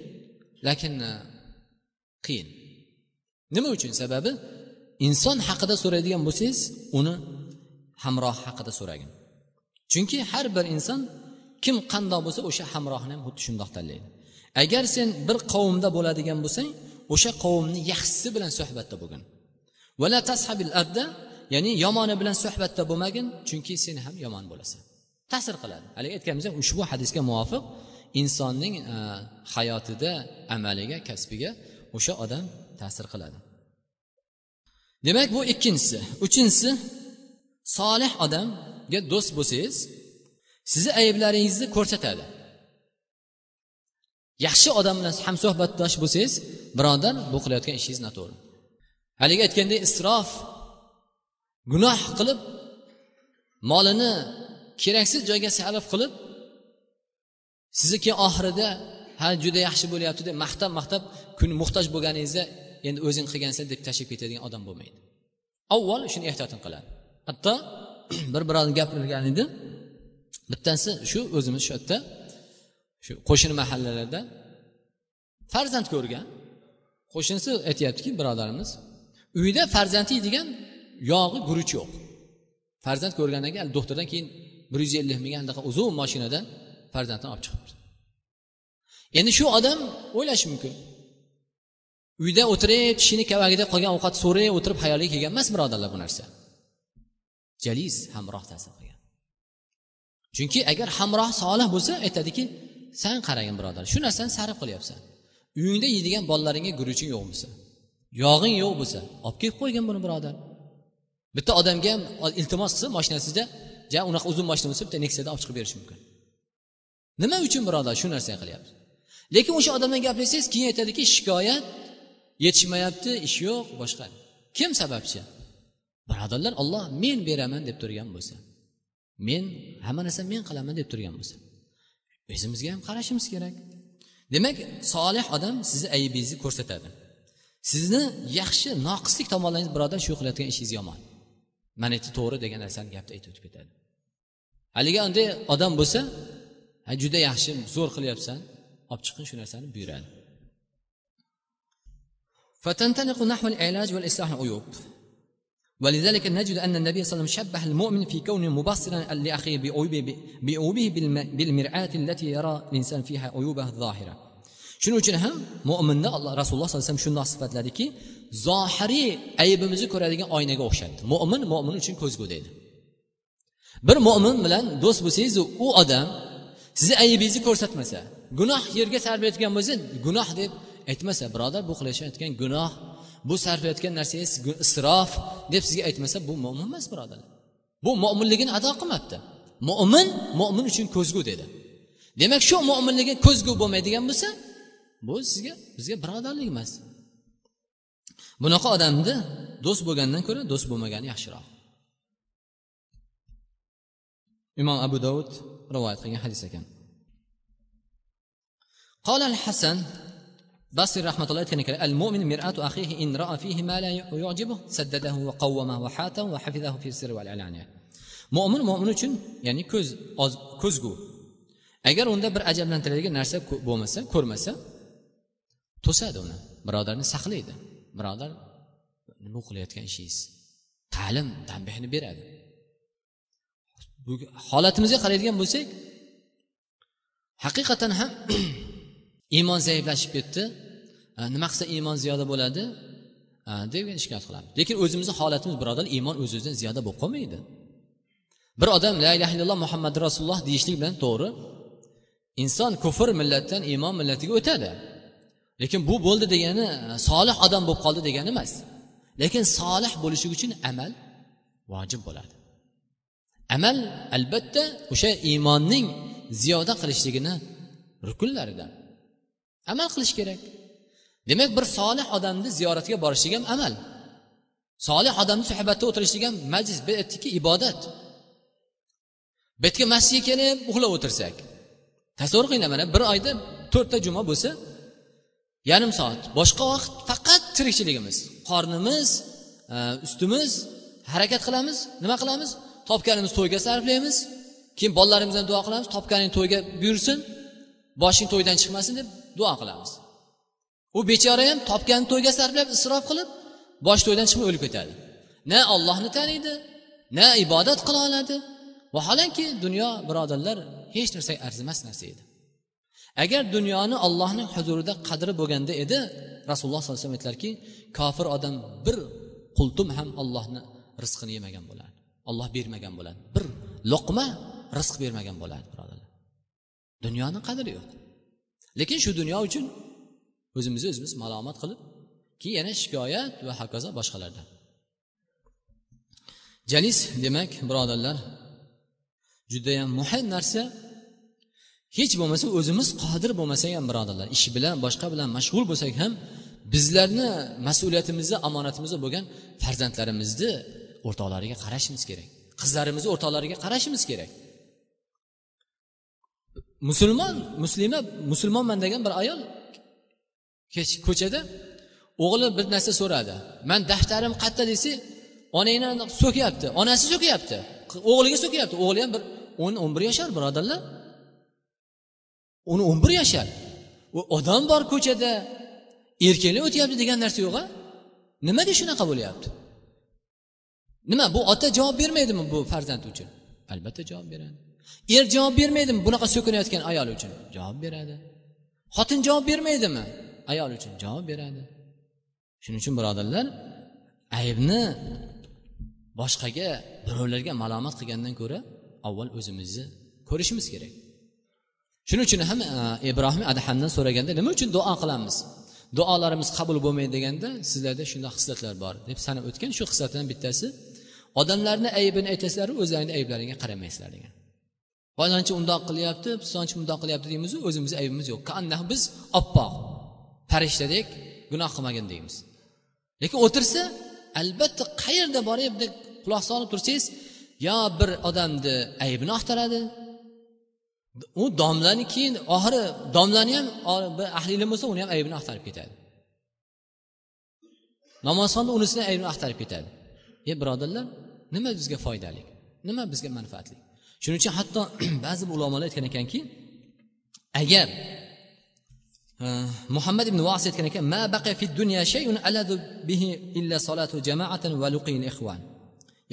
Lekin e, qiyin. Nima uchun sababi? Inson haqida so'raydigan bo'lsangiz uni hamroh haqida so'ragin. Chunki har bir inson kim qandoq bo'lsa o'sha hamrohni ham xuddi shundoq tanlaydi. Agar sen bir qavmda bo'ladigan bo'lsang o'sha qavmni yaxshisi bilan suhbatda bo'lgin. Vala tashabil adda ya'ni yomoni bilan suhbatda bo'lmagin chunki sen ham yomon bo'lasan. Ta'sir qiladi. Haligi aytganimizdek ushbu hadisga muvofiq insonning e, hayotida amaliga kasbiga o'sha odam ta'sir qiladi. Demak bu ikkinchisi. Uchinchisi solih odamga do'st bo'lsangiz sizni ayblaringizni ko'rsatadi. Yaxshi odam bilan hamsuhbatdosh bo'lsangiz birodar bu qilayotgan ishingiz noto'g'ri. Haligi aytgandek isrof gunoh qilib molini keraksiz joyga sarf qilib sizni keyin oxirida ha juda yaxshi bo'lyapti deb maqtab maqtab kun muhtoj bo'lganingizda endi o'zing qilgansan deb tashlab ketadigan odam bo'lmaydi. Avval shuni ehtiyotini qiladi. Hatto bir birovni gapirgan edi. Bittasi shu o'zimiz shu yerda shu qo'shni mahallalarda farzand ko'rgan. Qo'shnisi aytyaptiki birodarimiz uyda farzand yeydigan yog'i guruch yo'q. Farzand ko'rgandan keyin doktordan keyin bir yuz ellik ming anaqa uzun mashinada farzandini olib chiqibdi. Endi shu odam o'ylashi mumkin. Uyda o'tirib tishini kavagida qolgan ovqat so'ray o'tirib hayoliga kelgan emas birodarlar bu narsa. Jalis hamroh ta'sir qilgan. Chunki agar hamroh solih bo'lsa aytadiki san qaragin birodar. Shu narsani sarf qilyapsan. Uyingda yeydigan bolalaringga guruching yo'q bo'lsa yog'ing yo'q bo'lsa olib kelib qo'ygin buni birodar. Bitta odamga ham iltimos qilsa moshinasida ja unaqa uzun mashina bo'lsa bitta neksiyada olib chiqib berishi mumkin. Nima uchun birodar shu narsani qilyapti lekin o'sha odamdan gaplashsangiz keyin aytadiki shikoyat yetishmayapti ish yo'q boshqa. Kim sababchi? Birodarlar olloh men beraman deb turgan bo'lsa men hamma narsani men qilaman deb turgan bo'lsa. O'zimizga ham qarashimiz kerak. Demak solih odam sizni aybingizni ko'rsatadi. Sizni yaxshi noqislik tomonlaringiz birodar shu qilayotgan ishingiz yomon. Mana bu to'g'ri degan narsani gapni aytib o'tib ketadi. Haligi unday odam bo'lsa juda yaxshi zo'r qilyapsan olib chiqing shu narsani buyuradi. ولذلك نجد أن النبي صلى الله عليه وسلم شبه المؤمن في كونه مبصرا لأخيه بأوبه بالمرآة التي يرى الإنسان فيها عيوبه الظاهرة. شنو جنهم مؤمن الله رسول الله صلى الله عليه وسلم شنو صفات لديك ظاهري أي بمزك ورديك أين جوشت مؤمن مؤمن شنو كوز جديد بر مؤمن ملان دوس بسيز أو أدم سيز أي بيزي كورسات مسا جناح يرجع سر بيتكم مزن ديب ده اتمسا برادر بخلشان اتكن جناح bu sarflayotgan narsangiz isrof deb sizga aytmasa bu mo'min emas birodarlar bu mo'minligini ado qilmabdi mo'min mo'min uchun ko'zgu dedi demak shu mo'minligi ko'zgu bo'lmaydigan bo'lsa bu sizga bizga birodarlik emas bunaqa odamni do'st bo'lgandan ko'ra do'st bo'lmagani yaxshiroq imom abu davud rivoyat qilgan hadis ekan قال الحسن basir rahmatulloh aytgan ekan al mo'min miratu axihi in ra'a fihi ma la yu'jibuhu saddadahu va qawwama va hatahu va hafizahu fi sirri wal alaniya mo'min mo'min uchun ya'ni ko'z oz ko'zgu. Agar unda bir ajablantiradigan narsa bo'lmasa ko'rmasa to'sadi uni. Birodarni saqlaydi. Birodar nima qilayotgan ishingiz? Ta'lim tanbehni beradi. Holatimizga qaraydigan bo'lsak haqiqatan ham iymon zaiflashib ketdi. Nima qilsa iymon ziyoda bo'ladi? Deb shikoyat qilamiz lekin o'zimizni holatimiz birodar iymon o'z o'zidan ziyoda bo'lib qolmaydi. Bir odam la ilaha illalloh muhammad rasululloh deyishlik bilan to'g'ri inson kufr millatdan iymon millatiga o'tadi. Lekin bu bo'ldi degani e, solih odam bo'lib qoldi degani emas. Lekin solih bo'lishi uchun amal vojib bo'ladi. Amal albatta o'sha iymonning ziyoda qilishligini rukunlaridan. Amal qilish kerak. Demak bir solih odamni ziyoratiga borishlik ham amal. Solih odamni suhbatda o'tirishlik ham majlis bu aytdikki ibodat. Bu yerga masjidga kelib uxlab o'tirsak. Tasavvur qilinglar mana bir oyda to'rtta juma bo'lsa yarim soat. Boshqa vaqt faqat tirikchiligimiz qornimiz e, ustimiz harakat qilamiz. Nima qilamiz? Topganimiz to'yga sarflaymiz. Keyin bolalarimizdan duo qilamiz. Topganing to'yga buyursin. Boshing to'ydan chiqmasin deb duo qilamiz. U bechora ham topganini to'yga sarflab isrof qilib bosh to'ydan chiqmay o'lib ketadi. Na ollohni taniydi na ibodat qila oladi. Vaholanki dunyo birodarlar hech narsaga arzimas narsa edi. Agar dunyoni ollohni huzurida qadri bo'lganda edi rasululloh sollallohu alayhi vasallam aytdilarki kofir odam bir qultum ham ollohni rizqini yemagan bo'ladi. Olloh bermagan bo'ladi. Bir luqma rizq bermagan bo'ladi birodarlar. Dunyoni qadri yo'q. Lekin shu dunyo uchun o'zimizni o'zimiz malomat qilib keyin yana shikoyat va hokazo boshqalardan. Jalis demak birodarlar judayam muhim narsa. Hech bo'lmasa o'zimiz qodir bo'lmasak ham birodarlar ish bilan boshqa bilan mashg'ul bo'lsak ham bizlarni mas'uliyatimizda omonatimizda bo'lgan farzandlarimizni o'rtoqlariga qarashimiz kerak. Qizlarimizni o'rtoqlariga qarashimiz kerak. Musulmon muslima musulmonman degan bir ayol ko'chada o'g'li bir narsa so'radi. Man daftarim qayerda desa onangni so'kyapti onasi so'kyapti o'g'liga so'kyapti o'g'li ham bir o'n o'n bir yashar birodarlar. Uni o'n bir yashar. U odam bor ko'chada erkaklar o'tyapti degan narsa yo'q a nimaga shunaqa bo'lyapti? Nima bu ota javob bermaydimi bu farzand uchun? Albatta javob beradi. Er javob bermaydimi bunaqa so'kinayotgan ayol uchun? Javob beradi. Xotin javob bermaydimi? Ayol uchun javob beradi. Shuning uchun birodarlar aybni boshqaga birovlarga malomat qilgandan ko'ra avval o'zimizni ko'rishimiz kerak. Shuning uchun ham e, ibrohim adhamdan so'raganda nima uchun duo qilamiz? Duolarimiz qabul bo'lmaydi deganda sizlarda shunday xislatlar bor deb sanab o'tgan shu hislatdan bittasi odamlarni aybini aytasizlaru o'zlaringni ayblaringga qaramaysizlar degan. Falonchi undoq qilyapti pisonchi bundoq qilyapti deymizu o'zimizni aybimiz yo'q. Biz oppoq farishtadek gunoh qilmagan deymiz. Lekin o'tirsa albatta qayerda borib quloq solib tursangiz yo bir odamni aybini axtaradi u domlani keyin oxiri domlani ham bir ahli ilm bo'lsa uni ham aybini axtarib ketadi. Namozxonda unisini aybini axtarib ketadi. E birodarlar nima bizga foydali nima bizga manfaatli shuning uchun hatto ba'zi ulamolar aytgan ekanki agar e, muhammad ibn vas aytgan ekan ma baqa fi dunya shay'un aladu bihi illa salatu jama'atan va luqil ikhwan.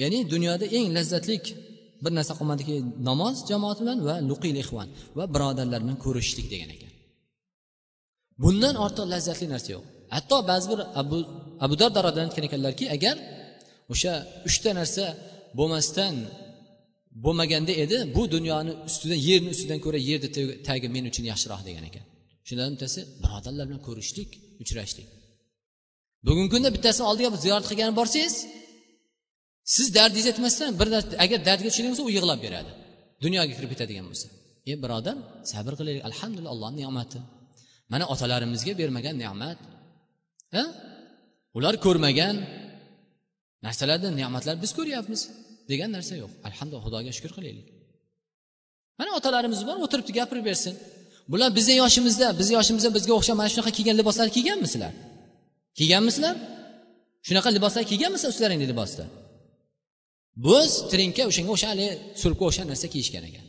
Ya'ni dunyoda eng lazzatlik bir narsa qolmadiki namoz jamoat bilan va luqil ixvan va birodarlar bilan ko'rishishlik degan ekan. Bundan ortiq lazzatli narsa yo'q. Hatto ba'zi bir abu abu dardarodan aytgan ekanlarki agar o'sha uchta narsa bo'lmasdan bo'lmaganda edi bu dunyoni ustidan yerni ustidan ko'ra yerni tagi men uchun yaxshiroq degan ekan. Shundan bittasi birodarlar bilan ko'rishdik uchrashdik. Bugungi kunda bittasini oldiga ziyorat qilgani borsangiz siz dardingizni aytmasdan bir agar dardga tushadigan bo'lsa u yig'lab beradi. Dunyoga kirib ketadigan bo'lsa. E birodar sabr qilaylik. Alhamdulillah allohni ne'mati. Mana otalarimizga bermagan ne'mat. Ha? Ular ko'rmagan narsalarni ne'matlar biz ko'ryapmiz. Degan narsa yo'q. Alhamdulillah xudoga shukur qilaylik. Mana otalarimiz bor o'tiribdi gapirib bersin. Bular bizni yoshimizda bizni yoshimizda bizga o'xshab mana shunaqa kiygan liboslar kiyganmisizlar kiyganmisizlar shunaqa liboslar kiyganmisizlar ustlaringni libosda? Bo'z trinka o'shanga o'sha haligi surpga o'xshagan narsa kiyishgan ekan.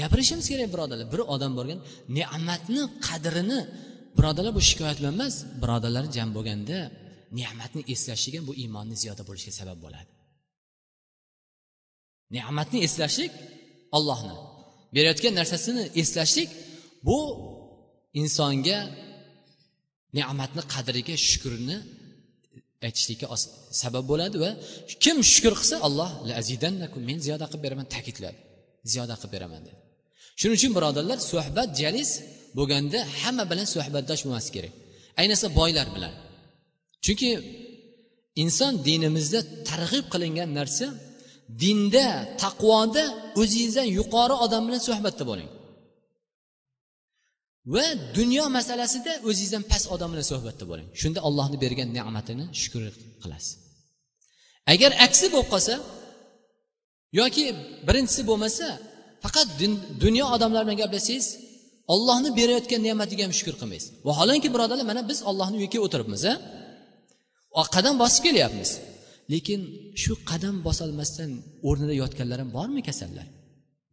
Gapirishimiz kerak birodarlar. Bir odam borgan ne'matni qadrini birodarlar bu shikoyat bilan emas birodarlar jam bo'lganda ne'matni eslashligi bu iymonni ziyoda bo'lishiga sabab bo'ladi. Ne'matni eslashlik ollohni berayotgan narsasini eslashlik bu insonga ne'matni qadriga shukurni aytishlikka sabab bo'ladi va kim shukur qilsa alloh men ziyoda qilib beraman ta'kidladi. Ziyoda qilib beraman dedi. Shuning uchun birodarlar suhbat jalis bo'lganda hamma bilan suhbatdosh bo'lmaslik kerak. Ayniqsa boylar bilan. Chunki inson dinimizda targ'ib qilingan narsa dinda taqvoda o'zingizdan yuqori odam bilan suhbatda bo'ling. Va dunyo masalasida o'zingizdan past odam bilan suhbatda bo'ling. Shunda allohni bergan ne'matini shukur qilasiz. Agar aksi bo'lib qolsa yoki birinchisi bo'lmasa faqat dunyo odamlar bilan gaplashsangiz ollohni berayotgan ne'matiga ham shukur qilmaysiz. Vaholanki birodarlar mana biz ollohni uyiga o'tiribmiz a qadam bosib kelyapmiz. Lekin shu qadam bosolmasdan o'rnida yotganlar ham bormi kasallar?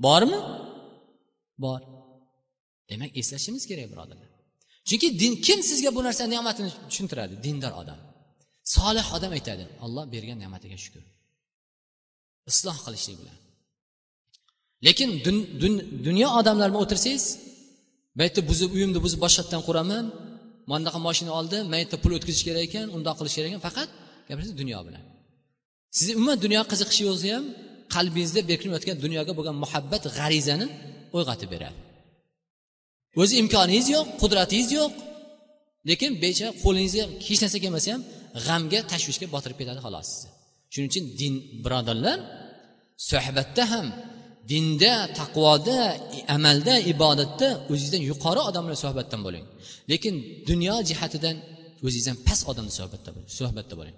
Bormi? Bor. Demak eslashimiz kerak birodarlar. Chunki din kim sizga bu narsa ne'matini tushuntiradi? Dindor odam. Solih odam aytadi olloh bergan ne'matiga shukur isloh qilishlik bilan. Lekin dunyo odamlar bilan o'tirsangiz bu yerda buzib uyimni buzib boshqatdan quraman. Mana bunaqa moshina oldim mana yerda pul o'tkazish kerak ekan undoq qilish kerak ekan faqat gapirasiz dunyo bilan. Sizni umuman dunyoga qiziqishi bo'lsa ham qalbingizda berkinib yotgan dunyoga bo'lgan muhabbat g'arizani uyg'otib beradi. O'zi imkoningiz yo'q qudratingiz yo'q lekin becha qo'lingizga hech narsa kelmasa ham g'amga tashvishga botirib ketadi xolos sizni shuning uchun din birodarlar suhbatda ham dinda taqvoda amalda ibodatda o'zingizdan yuqori odamlar bilan suhbatdan bo'ling. Lekin dunyo jihatidan o'zingizdan past odamni suhbatda bo'ling suhbatda bo'ling.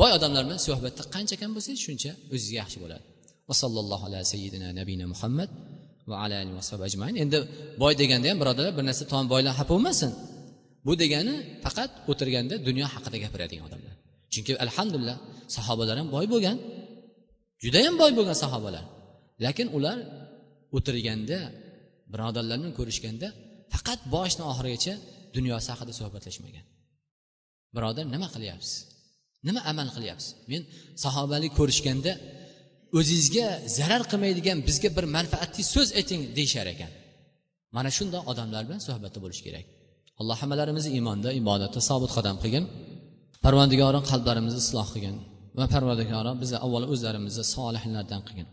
Boy odamlar bilan suhbatda qancha kam bo'lsangiz shuncha o'zingizga yaxshi bo'ladi. Va sallallohu ala sayyidina nabiyina muhammad va ala ajmain. Endi boy deganda ham birodarlar bir narsa tom boylar xafa bo'lmasin. Bu degani faqat o'tirganda dunyo haqida gapiradigan odamlar. Chunki alhamdulillah sahobalar ham boy bo'lgan judayam boy bo'lgan sahobalar. Lekin ular o'tirganda birodarlarni ko'rishganda faqat boshidan oxirigacha dunyosi haqida suhbatlashmagan. Birodar nima qilyapsiz? Nima amal qilyapsiz? Men sahobalik ko'rishganda o'zingizga zarar qilmaydigan bizga bir manfaatli so'z ayting deyishar ekan. Mana shundoq odamlar bilan suhbatda bo'lish kerak. Alloh hammalarimizni iymonda ibodatda sobit qadam qilgin. Parvandigori qalblarimizni isloh qilgin. Va parvardigori bizni avvalo o'zlarimizni solihlardan qilgin.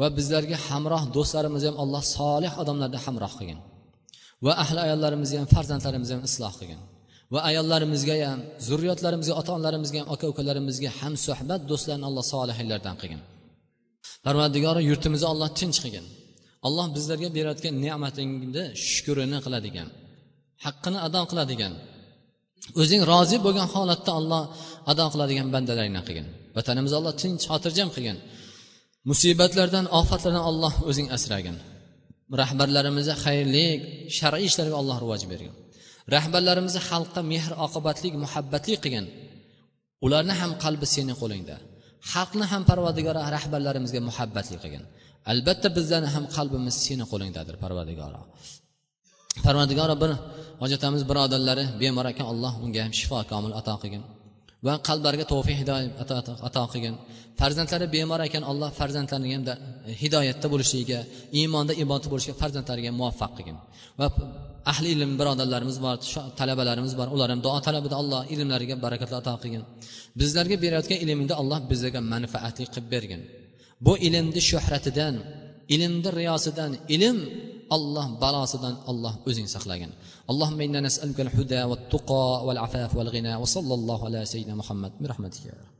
Va bizlarga hamroh do'stlarimizni ham alloh solih odamlardan hamroh qilgin. Va ahli ayollarimizni ham farzandlarimizni ham isloh qilgin. Va ayollarimizga ham zurriyotlarimizga ota onalarimizga ham aka ukalarimizga ham suhbat do'stlarni alloh solihlardan qilgin. Parvardigori yurtimizni alloh tinch qilgin. Alloh bizlarga berayotgan ne'matingni shukrini qiladigan haqqini ado qiladigan o'zing rozi bo'lgan holatda alloh ado qiladigan bandalaringdan qilgin. Vatanimizni alloh tinch xotirjam qilgin. Musibatlardan ofatlardan alloh o'zing asragin. Rahbarlarimizga xayrli shar'iy ishlarga alloh rivoj bergin. Rahbarlarimizni xalqqa mehr oqibatlik muhabbatli qilgin. Ularni ham qalbi seni qo'lingda. Xalqni ham parvardigori rahbarlarimizga muhabbatli qilgin. Albatta bizlarni ham qalbimiz seni qo'lingdadir parvadigoro parvadigoro bir hojatamiz birodarlari bemor ekan alloh unga ham shifo komil ato qilgin. Va qalblariga tavfiq hidoyat ato qilgin farzandlari bemor ekan alloh farzandlarini ham hidoyatda bo'lishligiga iymonda ibodatda bo'lishiga farzandlariga muvaffaq qilgin. Va ahli ilm birodarlarimiz bor talabalarimiz bor ular ham duo talabida alloh ilmlariga barakatlar ato qilgin. Bizlarga berayotgan ilmingda alloh bizlarga manfaatli qilib bergin. Bu ilmni shuhratidan ilmni riyosidan ilm الله بلاصدا الله أزين سخلاجن اللهم إنا نسألك الهدى والتقى والعفاف والغنى وصلى الله على سيدنا محمد برحمتك يا رب